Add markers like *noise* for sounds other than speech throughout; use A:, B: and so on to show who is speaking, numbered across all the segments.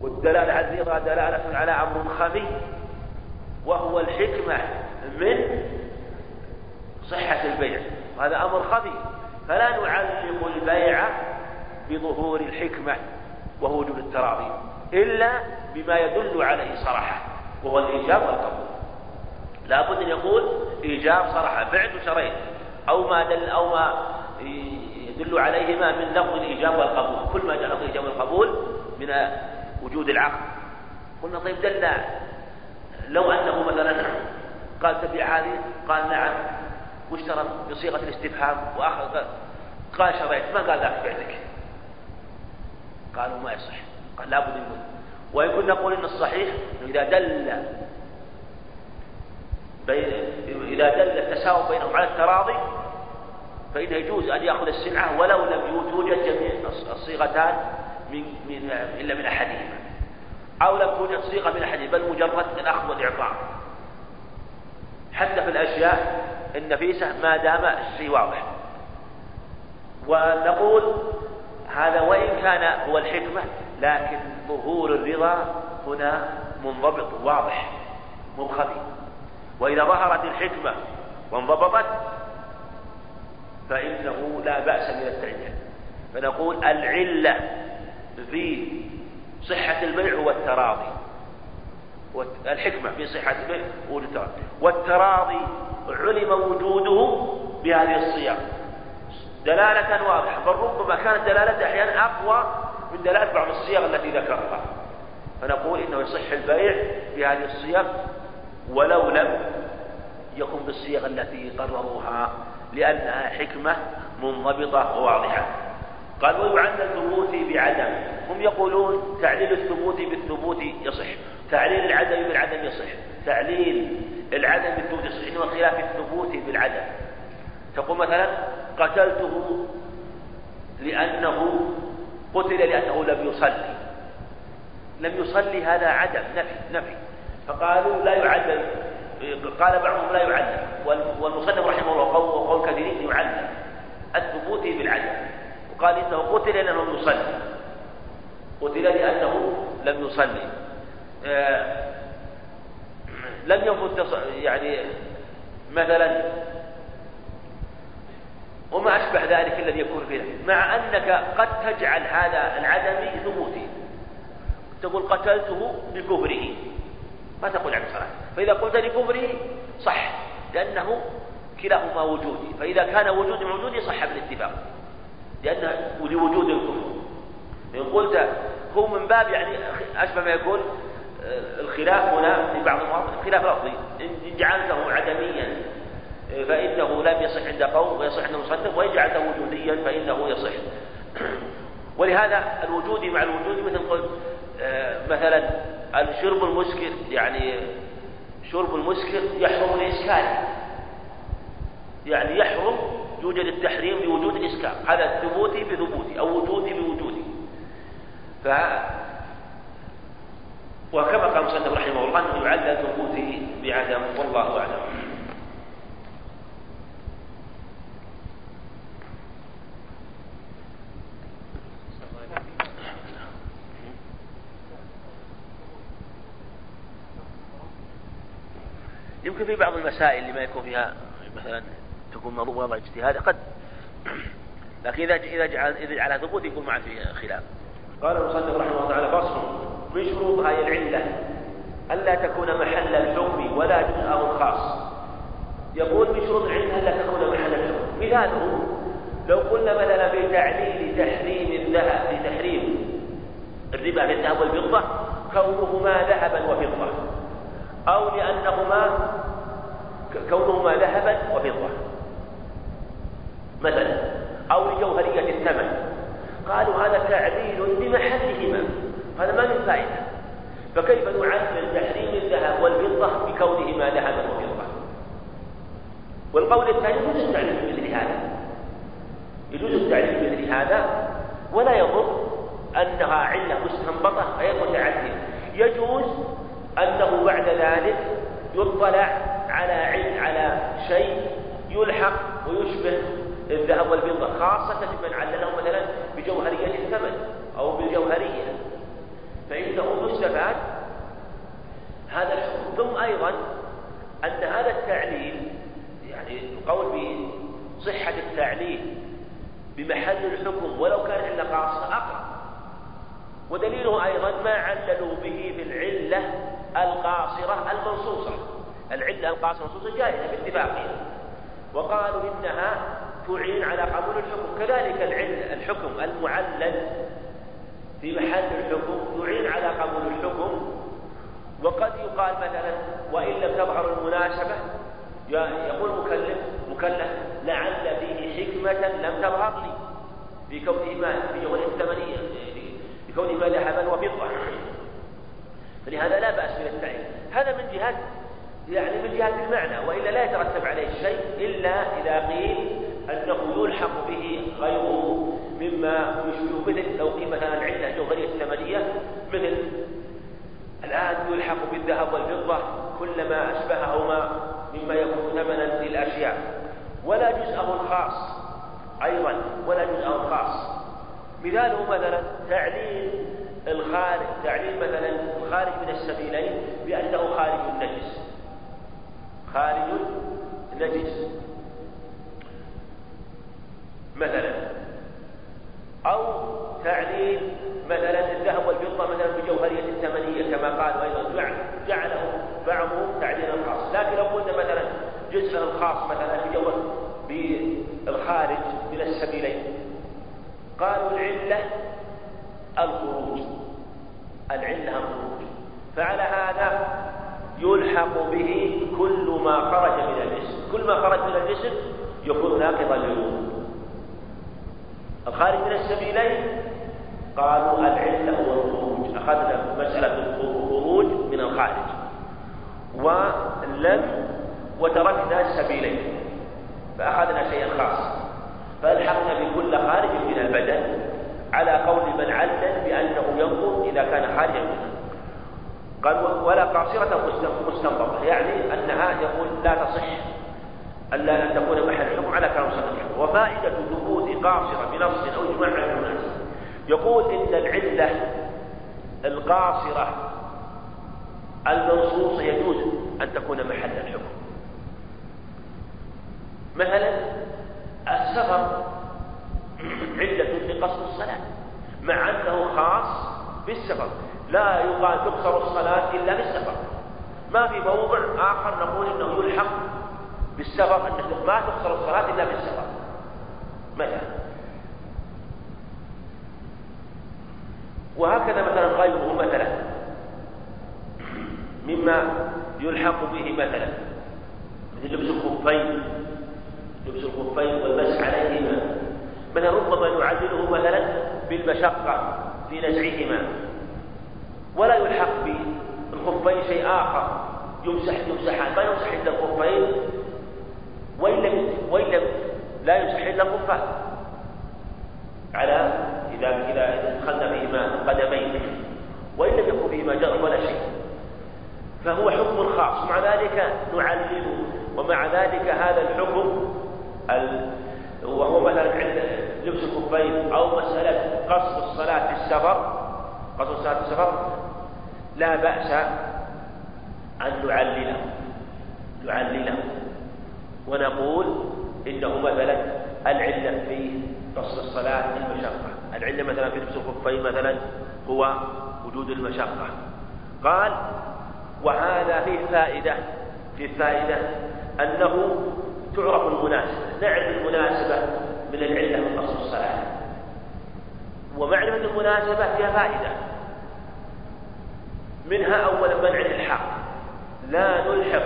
A: والدلالة على الرضا دلالة على أمر خفي وهو الحكمة من صحة البيع. وهذا أمر خفي فلا نعلق البيع بظهور الحكمة وهو وجود التراضي إلا بما يدل عليه صراحة وهو الإيجاب والقبول. لا بد أن يقول إيجاب صراحة بعت وشريت أو ما دل أو ما يدل عليهما من لفظ الإيجاب والقبول. كل ما دل لفظ الإيجاب والقبول من وجود العقد قلنا طيب دل لو أنه مثلا قال تبيع هذه قال نعم واشترى بصيغة الاستفهام وآخر قال شريت ما قال ذاك بعتك قالوا ما يصح. قال لابد يقول. وإن كنا نقول إن الصحيح إذا دل إذا دل التساوي بينهم على التراضي فإنه يجوز أن يأخذ السلعة ولو لم توجد جميع الصيغتان من, من إلا من أحدهما. أو لم توجد صيغة من أحدهما بل مجرد الأخذ والإعطاء. حتى في الأشياء النفيسة ما دام الشيء واضح. ونقول هذا وإن كان هو الحكمة لكن ظهور الرضا هنا منضبط واضح مو وإذا ظهرت الحكمة وانضبطت فإنه لا بأس من التعليل فنقول العلة في صحة البيع هو التراضي الحكمة في صحة البيع هو التراضي والتراضي علم وجوده بهذه الصيغ دلالة واضحة. بل ربما كانت دلالته أحيانا أقوى من دلالة بعض الصيغ التي ذكرها. فنقول إنه يصح البيع بهذه الصيغ ولو لم يكن بالصيغ التي قرروها لأنها حكمة منضبطة وواضحة. قال ويعنى الثبوت بعدم. هم يقولون تعليل الثبوت بالثبوت يصح. تعليل العدم بالعدم يصح. تعليل العدم بالثبوت يصح. إنما خلاف الثبوت بالعدم. تقول مثلا قتلته لأنه قتل لأنه لم يصلي. لم يصلي هذا عدم. نفي. نفي. فقالوا لا يعلم. قال بعضهم لا يعلم. والمصنف رحمه الله قول وقول كثيرين يعلم. الثبوت بالعدم. وقال انه قتل لأنه لم يصلي. قتل لأنه لم يصلي. آه لم يفت يعني مثلا وما أشبه ذلك الذي يكون فيه مع أنك قد تجعل هذا العدم ثبوتي. تقول قتلته بكفره. ما تقول عن صلاة فإذا قلت لكفره صح. لأنه كلاهما وجودي. فإذا كان وجود موجود صح بالاتفاق. لأن لوجود الكفر إن قلت هو من باب يعني أشبه ما يقول آه، الخلاف هنا في بعض المواضع خلاف لفظي. إن جعلته عدميا آه، فإنه لم يصح عند قوم ويصح عند مصنف وإن جعلته وجوديا فإنه يصح. *clears throat* ولهذا الوجودي مع الوجودي مثل قلت آه، مثلا الشرب المسكر يعني شرب المسكر يحرم الإسكار يعني يحرم يوجد التحريم بوجود الإسكار هذا ثبوتي بثبوتي أو وجودي بوجودي. ف وكما قال المصنف رحمه الله أنه يعلل ثبوته بعدم والله أعلم. يمكن في بعض المسائل اللي ما يكون فيها مثلا تكون موضوع وضع اجتهاد قد لكن إذا إذا جعل إذا جعلها ثبوت يكون معه في خلاف. قال المصنف رحمه الله تعالى فصل من شروط هذه العلة ألا تكون محل الحكم ولا جزءه خاص. يقول من شروط العلة ألا تكون محل الحكم. مثاله لو قلنا مثلا في تعليل تحريم الذهب في تحريم الربا في الذهب والفضة كونهما ذهبا وفضة أو لأنهما كونهما ذهبا وفضة مثلا أو لجوهرية الثمن قالوا هذا تعديل بمحلهما هذا ما من فائدة. فكيف نعلل تحريم الذهب والفضة بكونهما ذهبا وفضة؟ والقول الثاني يجوز التعليل بمثل هذا. يجوز التعليل بمثل هذا ولا يضر أنها علة مستنبطة غير متعددة يجوز أنه بعد ذلك يطلع على علم على شيء يلحق ويشبه الذهب والفضة خاصة ممن علله مثلا بجوهرية الثمن أو بالجوهرية فإنه يستفاد هذا الحكم. ثم أيضا أن هذا التعليل يعني القول بصحة التعليل بمحل الحكم ولو كان إلا قاصر أقرب. ودليله أيضا ما عللوا به في العلة القاصرة المنصوصة. العلة القاصرة المنصوصة جائزة باتفاقهم وقالوا إنها تعين على قبول الحكم. كذلك العلة الحكم المعلل في محل الحكم يعين على قبول الحكم. وقد يقال مثلا وإن لم تظهر المناسبة يقول مكلف مكلف لعل فيه حكمة لم تظهر لي في كونه ما في جوهر الثمنية في كونه ما ذهبا وفضة. فلهذا لا بأس من التعيين. هذا من جهة يعني من جهة المعنى وإلا لا يترتب عليه شيء إلا إذا قيل أنه يلحق به غيره مما يشبه مثل لو قيل مثلا العلة جوهرية الثمنية مثل الآن يلحق بالذهب والفضة كلما أشبههما مما يكون ثمنا للأشياء ولا جزءه الخاص أيضا ولا جزءه الخاص مثاله مثلا تعليل الخارج تعليل مثلا الخارج من السبيلين بأنه خارج النجس. خارج نجس مثلا. أو تعليل مثلا الذهب والفضة مثلا بجوهرية الثمنية كما قالوا أيضا جعله بعضهم تعليلا خاص لكن لو قلنا مثلا جزء الخاص مثلا بجوهر بالخارج من السبيلين. قالوا العلة الخروج. العلة الخروج. فعلى هذا يلحق به كل ما خرج من الجسم. كل ما خرج من الجسم يكون ناقضا للوضوء الخارج من السبيلين قالوا العلة هو الخروج أخذنا مسألة الخروج من الخارج. ولم وتركنا السبيلين. فأخذنا شيئا خاصا. فألحقنا بكل خارج من البدن على قول من علل بأنه ينظر إذا كان خارجا منه. قال ولا قاصرة مستنبطة. يعني أنها يقول لا تصح ألا أن تكون محل الحكم على كلام صحيح وفائدة قاصرة بنص أو إجماع على الناس. يقول إن العلة القاصرة المنصوصة يجوز أن تكون محل الحكم. مثلا السفر *clears throat* علة لقصر الصلاة مع أنه خاص بالسفر. لا يقال تقصر الصلاة إلا بالسفر. ما في موضع آخر نقول إنه يلحق بالسفر أنه ما تقصر الصلاة إلا بالسفر. مثلا وهكذا مثلا غيره مثلا. مما يلحق به مثلا. مثل لبس الخفين. لبس الخفين والمسح عليهما. مثلا ربما نعدله مثلا بالمشقة في نزعهما. ولا يلحق بالخفين شيء آخر. يمسح يمسحان. ما يمسح إلا الخفين. وإن لم وإن لم لا يمسح إلا الخفان على إذا إذا دخلنا فيهما قدمين وإن لم يكن فيهما جرح ولا شيء فهو حكم خاص. مع ذلك نعلله ومع ذلك هذا الحكم ال... وهو مثلا عند لبس الخفين أو مسألة قصد الصلاة في السفر قصد الصلاة في السفر لا بأس أن نعلله. نعلله. ونقول إنه مثلا العلة في قصر الصلاة المشقة. العلة مثلا في لبس الخفين مثلا هو وجود المشقة. قال وهذا فيه فائدة في فائدة أنه تعرف المناسبة نعرف المناسبة من العلة من قصر الصلاة. ومعرفة المناسبة فيها فائدة. منها أولا منع الإلحاق لا نلحق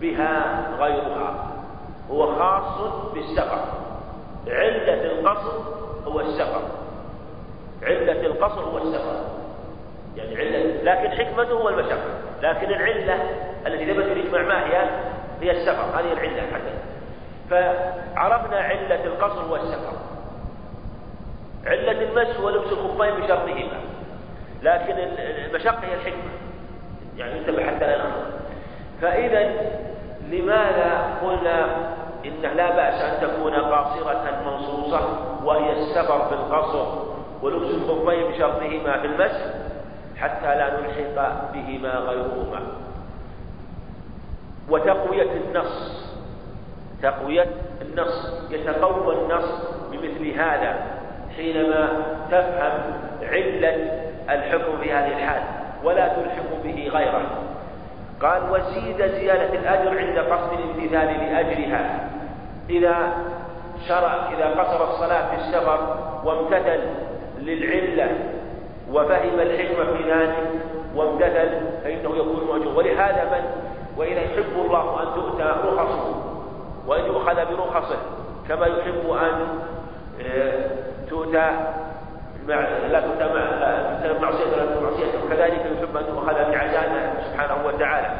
A: بها غيرها. هو خاص بالسفر. علة القصر هو السفر. علة القصر هو السفر. يعني علة لكن حكمته هو المشقة لكن العلة التي ثبت الإجماع ما هي؟ هي السفر. هذه العلة حتى. فعرفنا علة القصر هو السفر علة المس هو لبس الخفين بشرطهما. لكن المشقة هي الحكمة. يعني انتبه حتى نأخذ فإذا لماذا قلنا إنه لا بأس أن تكون قاصرة منصوصة وهي السفر في القصر ولبس الخفين بشرطهما في المسح حتى لا نلحق بهما غيرهما. وتقوية النص تقوية النص يتقوى النص بمثل هذا حينما تفهم علة الحكم في هذه الحال ولا تلحق به غيره. قال وزيد زيادة الأجر عند قصد الامتثال لأجرها. إذا شرع إذا قصر الصلاة في السفر وامتثل للعلة وفهم الحكمة في ذلك وامتثل فإنه يكون مأجور. ولهذا من؟ وإذا يحب الله أن تؤتى رخصه وأن يؤخذ برخصه كما يحب أن آه، تؤتى لا تؤتى معصية ولا معصية. وكذلك يحب أن تؤخذ بعزائه سبحانه وتعالى.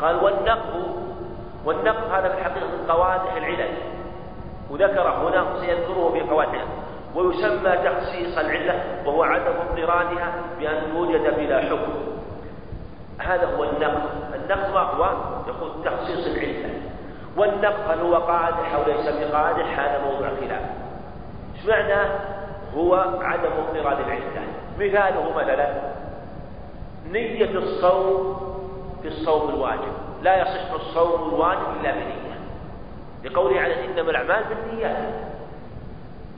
A: قال والنقض والنقض هذا في الحقيقة من قوادح العلل وذكره هنا سيذكره في قوادح ويسمى تخصيص العلة وهو عدم اضطرادها بأن توجد بلا حكم. هذا هو النقض النقض ما هو يقول تخصيص العلة. والنقض هل هو قادح أو ليس بقادح؟ هذا موضوع خلاف. إيش معنى هو عدم اضطراد العلة مثاله مثلا نية الصوم في الصوم الواجب. لا يصح الصوم الواجب إلا بنية. لقوله على إنما الأعمال بالنيات.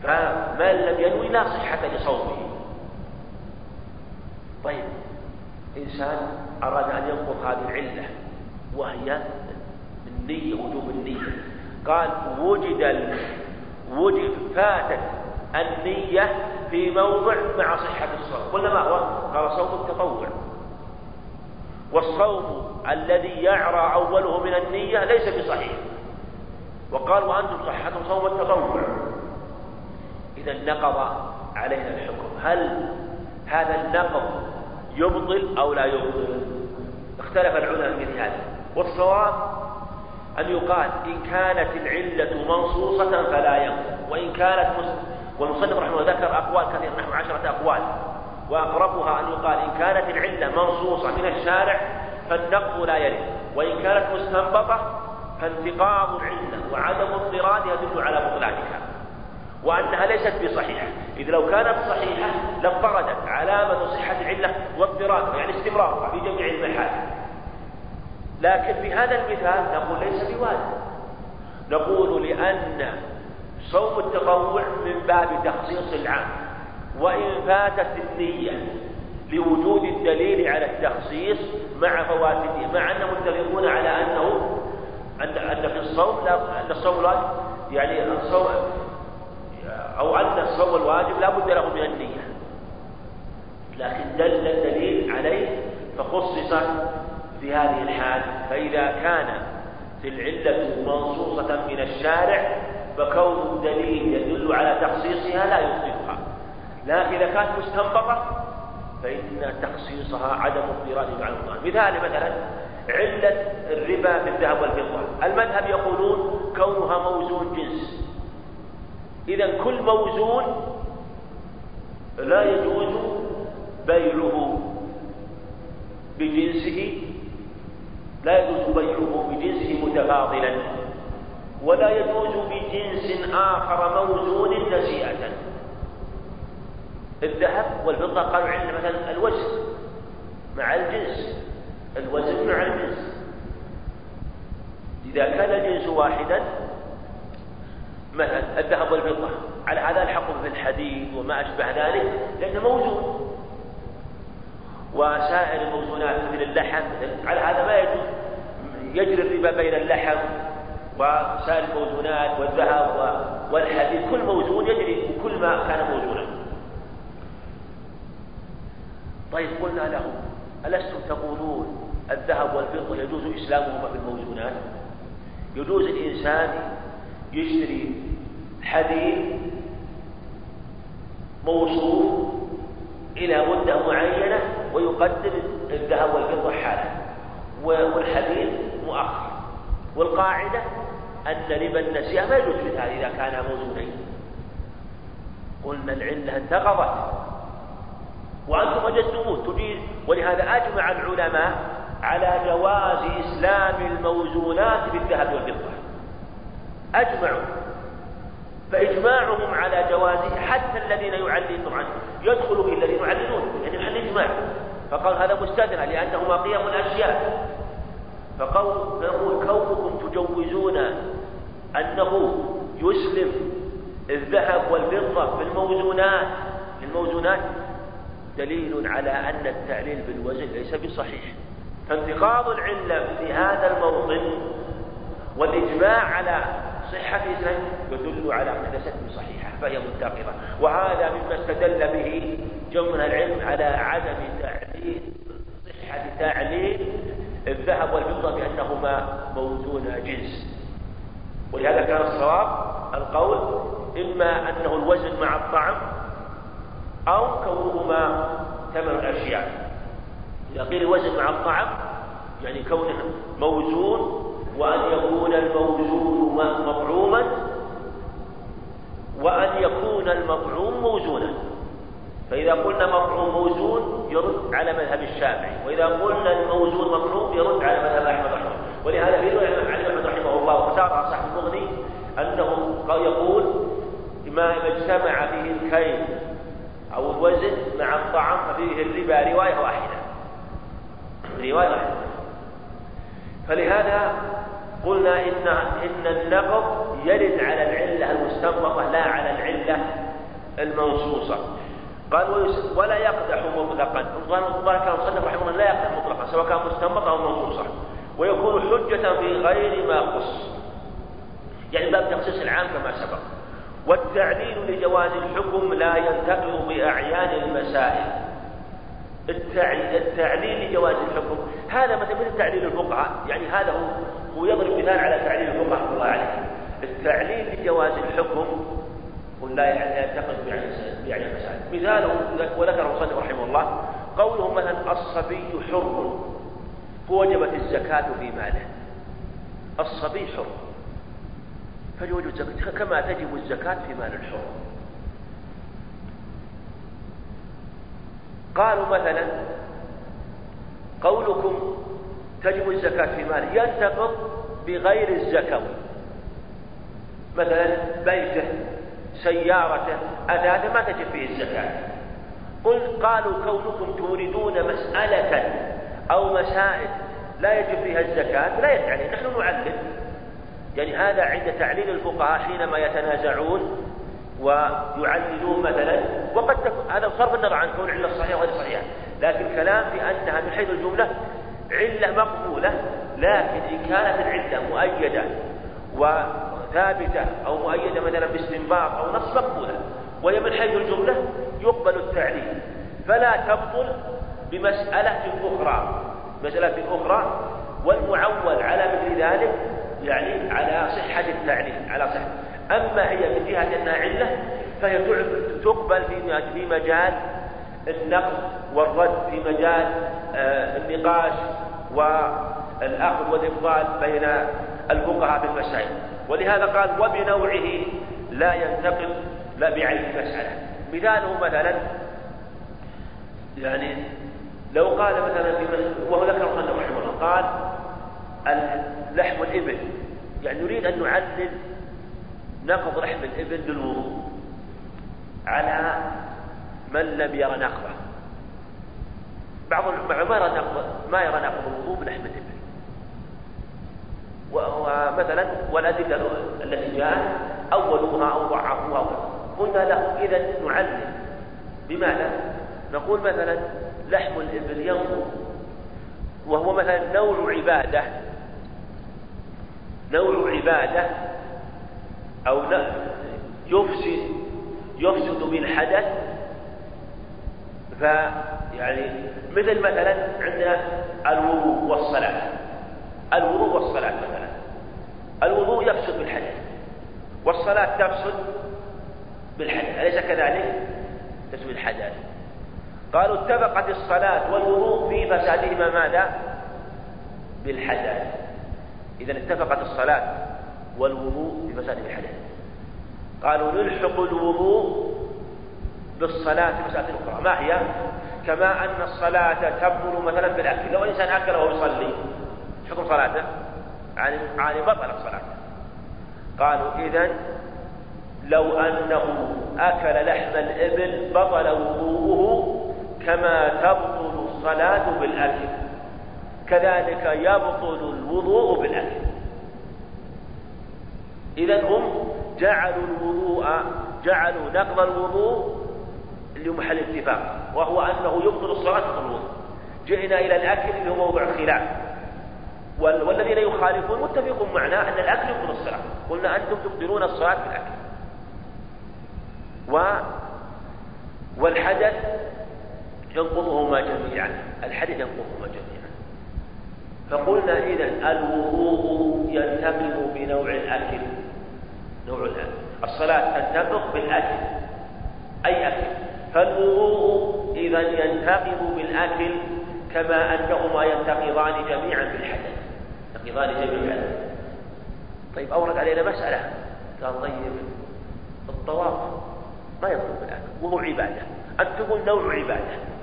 A: فمن لم ينوي لا صحة لصومه. طيب إنسان أراد أن ينقض هذه العلة وهي النية وجوب النية. قال وجد وجد فاتت النية في موضع مع صحة الصوم. قلنا ما هو؟ قال صوم التطوع. والصوم الذي يعرى أوله من النية ليس بصحيح. وقال وأنتم صحتم صوم التطوع. إذا نقض علينا الحكم. هل هذا النقض يبطل أو لا يبطل؟ اختلف العلماء في هذا. والصواب أن يقال إن كانت العلة منصوصة فلا ينقض وإن كانت والمصنف رحمه الله ذكر أقوال كثيرة نحو عشرة أقوال. وأقربها أن يقال إن كانت العلة منصوصة من الشارع فالنقض لا يرد وإن كانت مستنبطة فانتقاض العلة وعدم اضطرادها يدل على بطلانها وأنها ليست بصحيحة. إذ لو كانت صحيحة لاضطردت علامة صحة العلة واضطرادها يعني استمرارها في جميع المحال. لكن في هذا المثال نقول ليس بواجب. نقول لأن صوم التطوع من باب تخصيص العام وإن فاتت النية لوجود الدليل على التخصيص مع فواتته مع أنهم متفقون على أنه أن أن في الصوم لا أن الصوم الواجب يعني الصوم أو أن الصوم الواجب لا بد له من النية. لكن دل الدليل عليه فخصص في هذه الحال فإذا كان في العلة منصوصة من الشارع فكون الدليل يدل على تخصيصها لا يبطلها لكن إذا كانت مستنبطة فإن تخصيصها عدم اضطراد مع الله. مثال مثلا علة الربا في الذهب والفضة. المذهب يقولون كونها موزون جنس. إذا كل موزون لا يجوز بيعه بجنسه لا يجوز بيعه بجنسه متفاضلا. ولا يجوز بجنس آخر موزون نسيئة الذهب والفضة قالوا عندنا مثلا الوزن مع الجنس الوزن مع الجنس. إذا كان الجنس واحدا مثلا الذهب والفضة على هذا الحكم في الحديد وما أشبه ذلك لأنه موزون. وسائر الموزونات مثل اللحم على هذا ما يجوز يجري الربا بين اللحم وسائر الموزونات والذهب والحديد كل موزون يجري كل ما كان موزونا. طيب قلنا له ألستم تقولون الذهب والفضة يجوز إسلامهما في الموزونات يجوز الإنسان يشتري حديد موصوف إلى مدة معينة ويقدم الذهب والفضة حالا والحديد مؤخر والقاعدة أن ربا النسيئة ما يجوز مثال إذا كان موزونين قلنا العلة انتقضت. وأنتم وجدتموه. تجيز ولهذا أجمع العلماء على جواز إسلام الموزونات بالذهب والفضة. أجمعوا. فإجماعهم على جوازه حتى الذين يعللون طبعا يدخل في الذين يعللون يعني محل إجماع. فقال هذا مستثنى لأنهما قيم الأشياء فقول كونكم تجوزون أنه يسلم الذهب والفضة في الموزونات. في الموزونات دليل على أن التعليل بالوزن ليس بصحيح. فانتقاض العلة في هذا الموطن والإجماع على صحة إسلام يدل على أن ليست بصحيحة فهي منتقضة وهذا مما استدل به جمع العلم على عدم تعليل صحة تعليل الذهب والفضة بأنهما موزون جنس. ولهذا كان الصواب القول إما أنه الوزن مع الطعم أو كونهما ثمن الأشياء. إذا قيل الوزن مع الطعم يعني كونه موزون وأن يكون الموزون مطعوما وأن يكون المطعوم موزونا. فإذا قلنا مطعوم موزون يرد على مذهب الشافعي وإذا قلنا الموزون مطعوم يرد على مذهب أحمد رحمه ولهذا في رواية عن أحمد رحمه الله واختار صاحب المغني أنه يقول ما اجتمع فيه الكيل أو الوزن مع الطعام ففيه الربا رواية واحدة. رواية واحدة. فلهذا قلنا إن إن النقض يرد على العلة المستنبطة لا على العلة المنصوصة. قال ولا يقدح مطلقا. قال كان مصنف رحمه الله لا يقدح مطلقا سواء كان مستنبطا أو منصوصا ويكون حجة في غير ما قص. يعني باب تخصيص العام كما سبق. والتعليل لجواز الحكم لا ينتقل بأعيان المسائل. التعليل لجواز الحكم. هذا مثل مثل تعليل الفقهاء. يعني هذا هو هو يضرب مثال على تعليل الفقهاء الله عليه التعليل لجواز الحكم قل لا ينتقل بأعيان المسائل مثاله وذكر المصنف رحمه الله. قوله مثلا الصبي حر. فوجبت الزكاة في ماله. الصبي حر. فليوجب الزكاة كما تجب الزكاة في مال الحر. قالوا مثلا قولكم تجب الزكاة في ماله. ينتقض بغير الزكوي مثلا بيته سيارته أثاثه ما تجب فيه الزكاة. قل قالوا كونكم تريدون مسألة أو مسائل لا يجب فيها الزكاة لا يعني نحن نعلم. يعني هذا عند تعليل الفقهاء حينما يتنازعون ويعللون مثلا وقد تكون هذا صرف النظر عن كون العله صحيحه وغير صحيحه لكن الكلام في أنها من حيث الجملة علة مقبولة لكن إن كانت العلة مؤيدة وثابتة أو مؤيدة مثلا باستنباط أو نص مقبولة وهي من حيث الجملة يقبل التعليل. فلا تبطل بمسألة أخرى. مسألة أخرى والمعول على مثل ذلك يعني على صحة التعليل على صحة. أما هي من جهة أنها علة فهي تقبل في في مجال النقد والرد في مجال آه، النقاش والأخذ والإفضال بين الفقهاء في المسائل. ولهذا قال وبنوعه لا ينتقل لا بعين المسألة. مثاله مثلا يعني لو قال مثلا في وهو ذكر رحمه الله قال لحم الإبل يعني نريد أن نعلل نقض لحم الإبل للوضوء على من لم ير نقضه. بعض العلماء ما يرى نقض ما يرى نقض الوضوء بلحم الإبل. ومثلا والأدلة التي جاءت أولوها أو ضعفوها قلنا له إذا نعلل بماذا؟ نقول مثلا لحم الإبل ينظر. وهو مثلا نوع عبادة نوع عبادة أو يفسد يفسد بالحدث فيعني مثل مثلا عندنا الوضوء والصلاة. الوضوء والصلاة مثلا. الوضوء يفسد بالحدث والصلاة تفسد بالحدث. أليس كذلك؟ تفسد بالحدث. قالوا اتفقت الصلاة والوضوء في فسادهما ماذا؟ بالحدث إذا اتفقت الصلاة والوضوء بمسائل الحدث قالوا نلحق الوضوء بالصلاة في مسألة أخرى. ما هي؟ كما أن الصلاة تبطل مثلا بالأكل لو إنسان أكل وهو يصلي حكم صلاته. يعني يعني بطلت صلاته. قالوا إذا لو أنه أكل لحم الإبل بطل وضوءه كما تبطل الصلاة بالأكل. كذلك يبطل الوضوء بالأكل. إذا هم جعلوا الوضوء جعلوا نقض الوضوء لمحل اتفاق وهو أنه يبطل الصلاة في الوضوء. جئنا إلى الأكل اللي هو موضع خلاف والذين يخالفون متفقون معنا أن الأكل يبطل الصلاة. قلنا أنتم تبطلون الصلاة بالأكل. و والحدث ينقضهما جميعا. الحدث ينقضهما جميعا. فقلنا إذا الوضوء ينتقض بنوع الأكل. نوع الأكل. الصلاة تنتقض بالأكل. أي أكل. فالوضوء إذا ينتقض بالأكل كما أنهما ينتقضان جميعا بالحدث. ينتقضان جميعا طيب أورد علينا مسألة. قال طيب الطواف ما يكون بالأكل وهو عبادة. أن تقول نوع عبادة.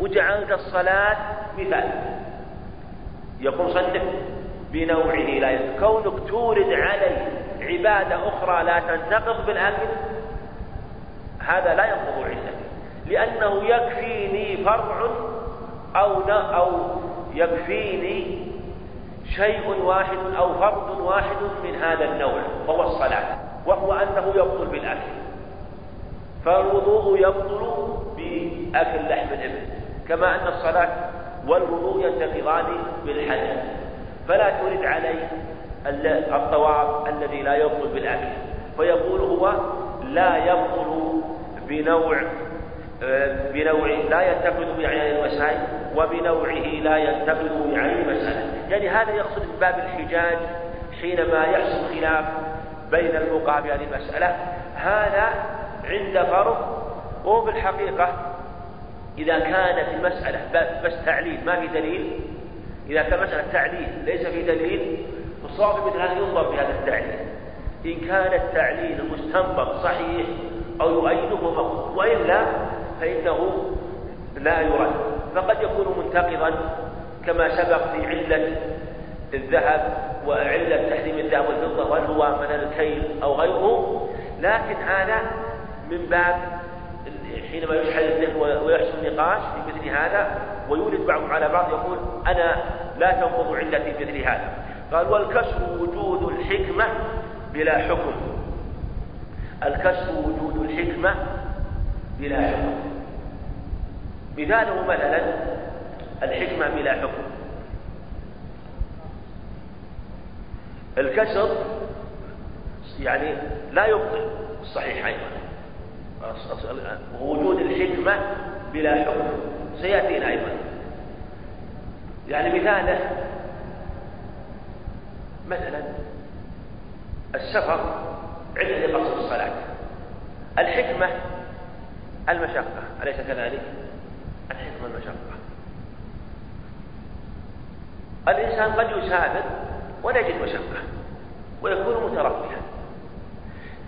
A: وجعلت الصلاة مثال. يقول صنف بنوعه لا يكون كونك تورد عليه عبادة أخرى لا تنتقض بالأكل هذا لا ينقض عندك. لأنه يكفيني فرع أو أو يكفيني شيء واحد أو فرد واحد من هذا النوع وهو الصلاة وهو أنه يبطل بالأكل. فالوضوء يبطل بأكل لحم الإبل. كما أن الصلاة والوضوء ينتقضان بالحدث فلا ترد عليه الطواف الذي لا يبطل بالأكل فيقول هو لا يبطل بنوع بنوع لا ينتقد بعين المسائل وبنوعه لا ينتقد بعين المسألة يعني هذا يقصد باب الحجاج حينما يحصل خلاف بين الفقهاء في هذه المسألة هذا عند فرض وفي الحقيقة إذا كانت المسألة بس تعليل ما في دليل. إذا كان مسألة تعليل ليس في دليل فالصواب مثل هذا ينظر في هذا التعليل. إن كان التعليل المستنبط صحيح أو يؤيده وإلا فإنه لا يرد فقد يكون منتقضا كما سبق في علة الذهب وعلة تحريم الذهب والفضة وهل هو من الكيل أو غيره. لكن هذا من باب حينما يشحن الذهن ويحصل النقاش في مثل هذا ويولد بعضهم على بعض يقول أنا لا تنقض علتي في مثل هذا. قال والكسر وجود الحكمة بلا حكم. الكسر وجود الحكمة بلا حكم. مثاله مثلا الحكمة بلا حكم. الكسر يعني لا يبطل. الصحيح أيضا. وجود الحكمة بلا حكم. سيأتينا أيضا. يعني مثاله مثلا السفر علة لقصر الصلاة. الحكمة المشقة. أليس كذلك؟ الحكمة المشقة. الإنسان قد يسافر ولا يجد مشقة. ويكون مترفها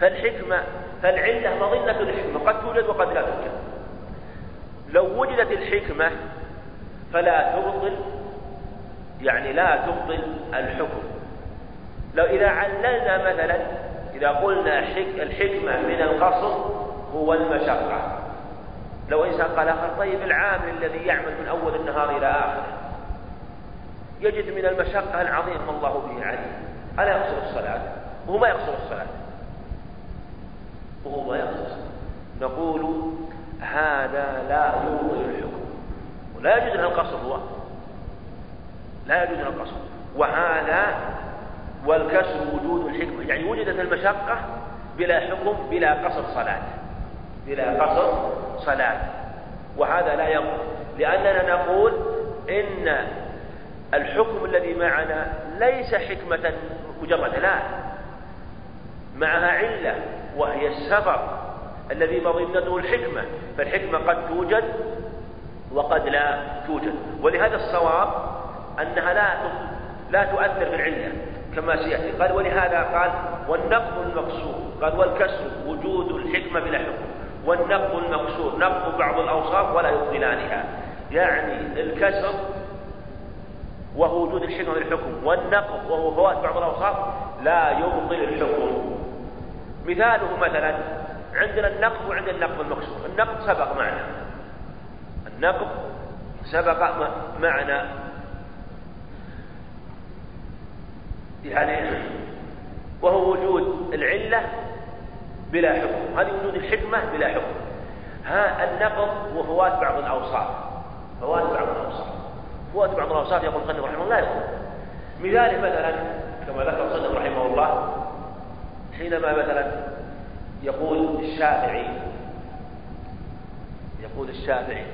A: فالحكمة فالعلة مظنة الحكمة قد توجد وقد لا توجد. لو وجدت الحكمة فلا تبطل يعني لا تبطل الحكم. لو إذا عللنا مثلا إذا قلنا الحكمة من القصر هو المشقة. لو إنسان قال آخر طيب العامل الذي يعمل من أول النهار إلى آخره. يجد من المشقة العظيمة الله به عليه ألا يقصر الصلاة؟ وهو ما يقصر الصلاة. وهو ما يقصر نقول هذا لا يبطل الحكم ولا يجوز له القصر هو. لا يجوز له القصر وهذا والكسر وجود الحكمة. يعني وجدت المشقة بلا حكم بلا قصر صلاة. بلا قصر صلاة. وهذا لا يقول لأننا نقول إن الحكم الذي معنا ليس حكمة مجردة. لا. معها علة. وهي السفر الذي مظنته الحكمة فالحكمة قد توجد وقد لا توجد. ولهذا الصواب أنها لا لا تؤثر في العلة كما سيأتي. قال ولهذا قال والنقض المقصور قال والكسر وجود الحكمة بلا حكم والنقض المقصور نقض بعض الأوصاف ولا يبطلانها يعني الكسر وهو وجود الحكمة بالحكم والنقض وهو فوات بعض الأوصاف لا يبطل الحكم. مثاله مثلا عندنا النقب وعندنا النقب المكسور. النقب سبق معنا. النقب سبق معنا. يعني وهو وجود العلة بلا حكم. هذه وجود الحكمة بلا حكم. ها النقض وفوات بعض الأوصاف. فوات بعض الأوصاف. فوات بعض الأوصاف يقول صلى رحمه الله. يقول. مثاله مثلا كما ذكر صلى رحمه الله حينما مثلا يقول الشافعي يقول الشافعي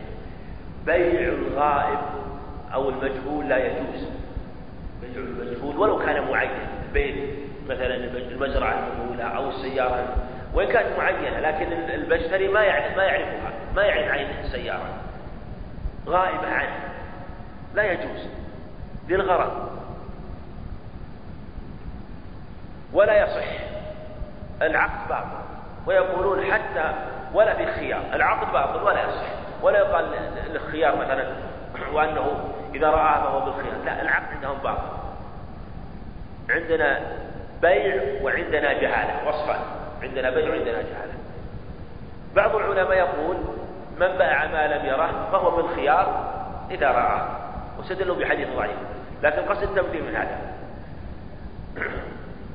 A: بيع الغائب أو المجهول لا يجوز. بيع المجهول ولو كان معين بيت مثلا المزرعة المجهولة أو السيارة وإن كانت معينة لكن المشتري ما يعرف ما يعرفها ما يعرف عين السيارة. غائبة عنه. لا يجوز. للغرض ولا يصح. العقد باطل. ويقولون حتى ولا في خيار العقد باطل ولا يصح. ولا يقال للخيار مثلا وأنه إذا رآه فهو بالخيار. لا العقد عندهم باطل. عندنا بيع وعندنا جهالة وصفان عندنا بيع وعندنا جهالة. بعض العلماء يقول من باع ما لم يره فهو بالخيار إذا رآه واستدلوا بحديث ضعيف. لكن قصد التمثيل من هذا.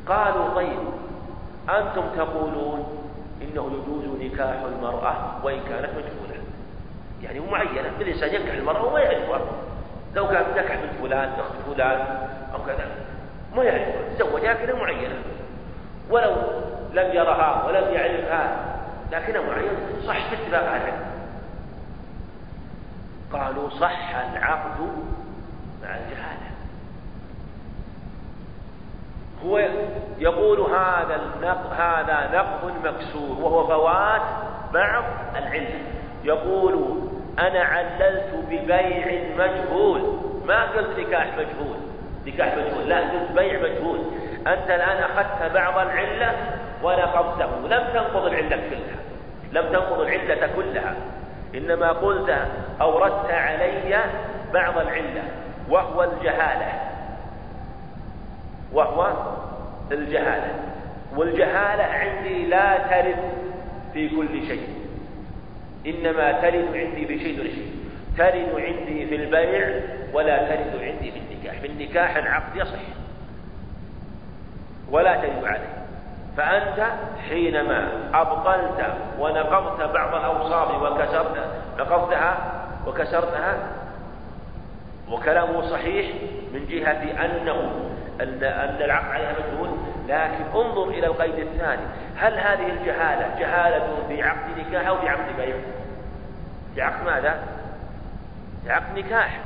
A: قالوا طيب أنتم تقولون إنه يجوز نكاح المرأة وإن كانت مجهولة. يعني معينة الإنسان ينكح المرأة وما يعرفها. لو كان نكح من فلان أخت فلان أو كذا ما يعرفها تزوجها كذا معينة. ولو لم يرها ولم يعرفها لكنها معينة صح باتفاق أهل قالوا صح العقد مع الجهالة. هو يقول هذا النقض هذا نقض مكسور وهو فوات بعض العلة يقول أنا عللت ببيع مجهول. ما قلت نكاح مجهول. نكاح مجهول لا قلت بيع مجهول. أنت الآن أخذت بعض العلة ونقضته لم تنقض العلة كلها. لم تنقض العلة كلها. إنما قلت أوردت علي بعض العلة وهو الجهالة. وهو الجهالة. والجهالة عندي لا ترد في كل شيء. إنما ترد عندي بشيء دون شيء ترد عندي في البيع ولا ترد عندي في النكاح. في النكاح العقد يصح. ولا تجب عليه. فأنت حينما أبطلت ونقضت بعض الأوصاف وكسرت نقضتها وكسرتها وكلامه صحيح من جهة أنه أن أن العقد عليها مجهول لكن انظر إلى القيد الثاني. هل هذه الجهالة جهالة في عقد نكاح أو في عقد بيع؟ في عقد ماذا؟ في عقد نكاح.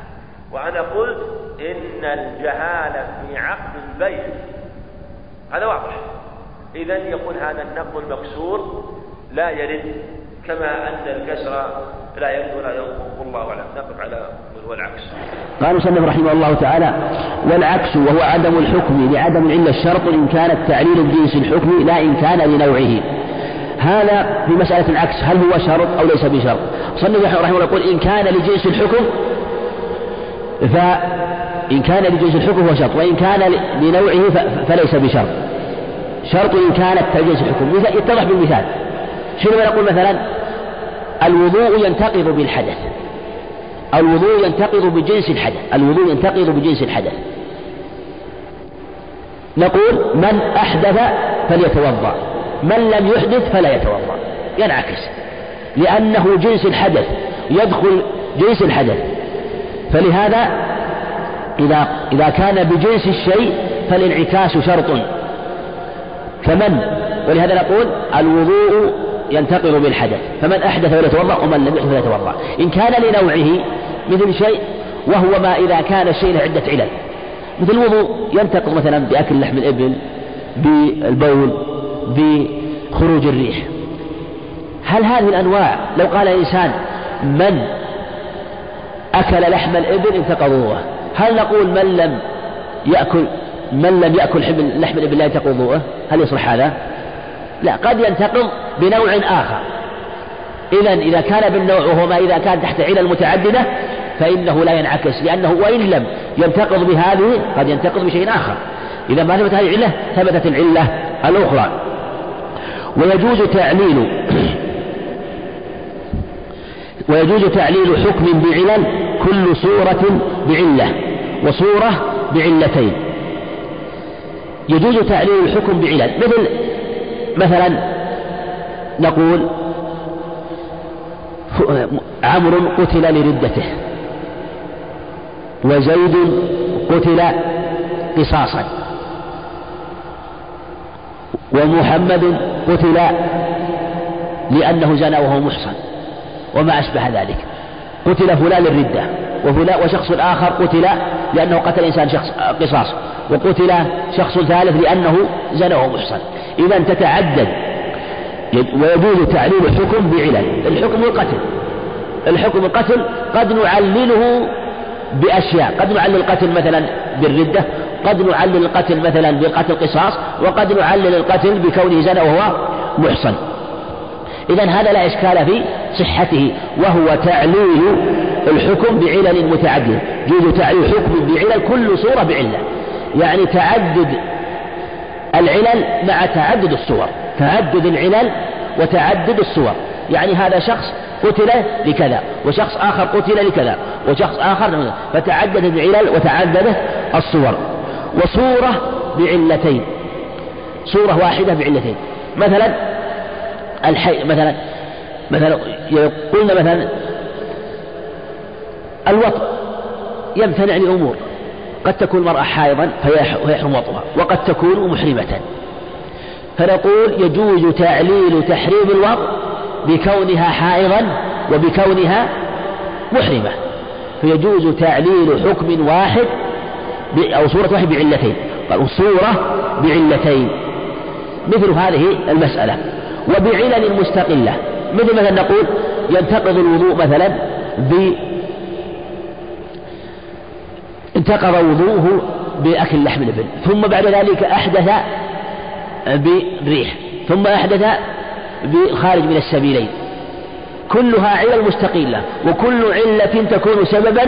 A: وأنا قلت إن الجهالة في عقد البيع. هذا واضح. إذا يقول هذا النقض المكسور لا يرد. كما أن الكسر لا يرد ولا والله أعلم. نقف على والعكس
B: قال مسلم رحمه الله تعالى والعكس وهو عدم الحكم لعدم العلة الشرط إن كان التعليل بجنس الحكم لا إن كان لنوعه. هذا في مسألة العكس هل هو شرط أو ليس بشرط؟ صلى رحمه الله يقول إن كان لجنس الحكم فإن كان لجنس الحكم هو شرط وإن كان لنوعه فليس بشرط. شرط إن كانت لجنس الحكم. يتضح بالمثال. شنو نقول مثلا؟ الوضوء ينتقض بالحدث. الوضوء ينتقض بجنس الحدث. الوضوء ينتقض بجنس الحدث. نقول من أحدث فليتوضأ. من لم يحدث فلا يتوضأ. ينعكس. لأنه جنس الحدث. يدخل جنس الحدث. فلهذا إذا إذا كان بجنس الشيء فالانعكاس شرط. كمن ولهذا نقول الوضوء ينتقل بالحدث فمن أحدث فليتوضأ ومن لم يحدث فليتوضأ. إن كان لنوعه مثل شيء وهو ما إذا كان الشيء له عدة علل. مثل الوضوء ينتقض مثلا بأكل لحم الإبل بالبول بخروج الريح. هل هذه الأنواع لو قال إنسان من أكل لحم الإبل انتقض وضوءه هل نقول من لم يأكل من لم يأكل لحم الإبل لا ينتقض وضوءه هل يصلح هذا؟ لا قد ينتقض بنوع آخر. إذا إذا كان بالنوع وهو ما إذا كان تحت علل متعددة فإنه لا ينعكس لأنه وإن لم ينتقض بهذه قد ينتقض بشيء آخر. إذا ما ثبت هذه العلة ثبتت العلة الأخرى. ويجوز تعليل *clears throat* ويجوز تعليل حكم بعلل كل صورة بعلة وصورة بعلتين. يجوز تعليل الحكم بعلل مثل مثلا نقول عمرو قتل لردته وزيد قتل قصاصا ومحمد قتل لأنه زنى وهو محصن وما أشبه ذلك قتل فلان للردة وفلان وشخص آخر قتل لأنه قتل إنسان شخص قصاص وقتل شخص ثالث لأنه زنى وهو محصن إذا تتعدد. ويجوز تعليل الحكم بعلل. الحكم القتل. الحكم القتل قد نعلله بأشياء. قد نعلل القتل مثلا بالردة قد نعلل القتل مثلا بالقتل قصاص وقد نعلل القتل بكونه زنى وهو محصن. إذا هذا لا إشكال في صحته وهو تعليل الحكم بعلل متعددة يجوز تعليل حكم بعلل كل صورة بعلة. يعني تعدد العلل مع تعدد الصور تعدد العلل وتعدد الصور. يعني هذا شخص قتل لكذا وشخص آخر قتل لكذا وشخص آخر فتعددت العلل وتعددت الصور. وصورة بعلتين صورة واحدة بعلتين. مثلا الحي مثلا مثلا قلنا مثلا الوطء يمتنع لأمور قد تكون المرأة حائضا فيحرم وطئها وقد تكون محرمة. فنقول يجوز تعليل تحريم الوطء بكونها حائضا وبكونها محرمة. فيجوز تعليل حكم واحد أو صورة واحد بعلتين. قالوا صورة بعلتين. مثل هذه المسألة. وبعلل مستقلة. مثل مثلا نقول ينتقض الوضوء مثلا انتقض وضوءه بأكل لحم الإبل ثم بعد ذلك أحدث بريح ثم أحدث بخارج من السبيلين. كلها علل مستقلة وكل علة تكون سببا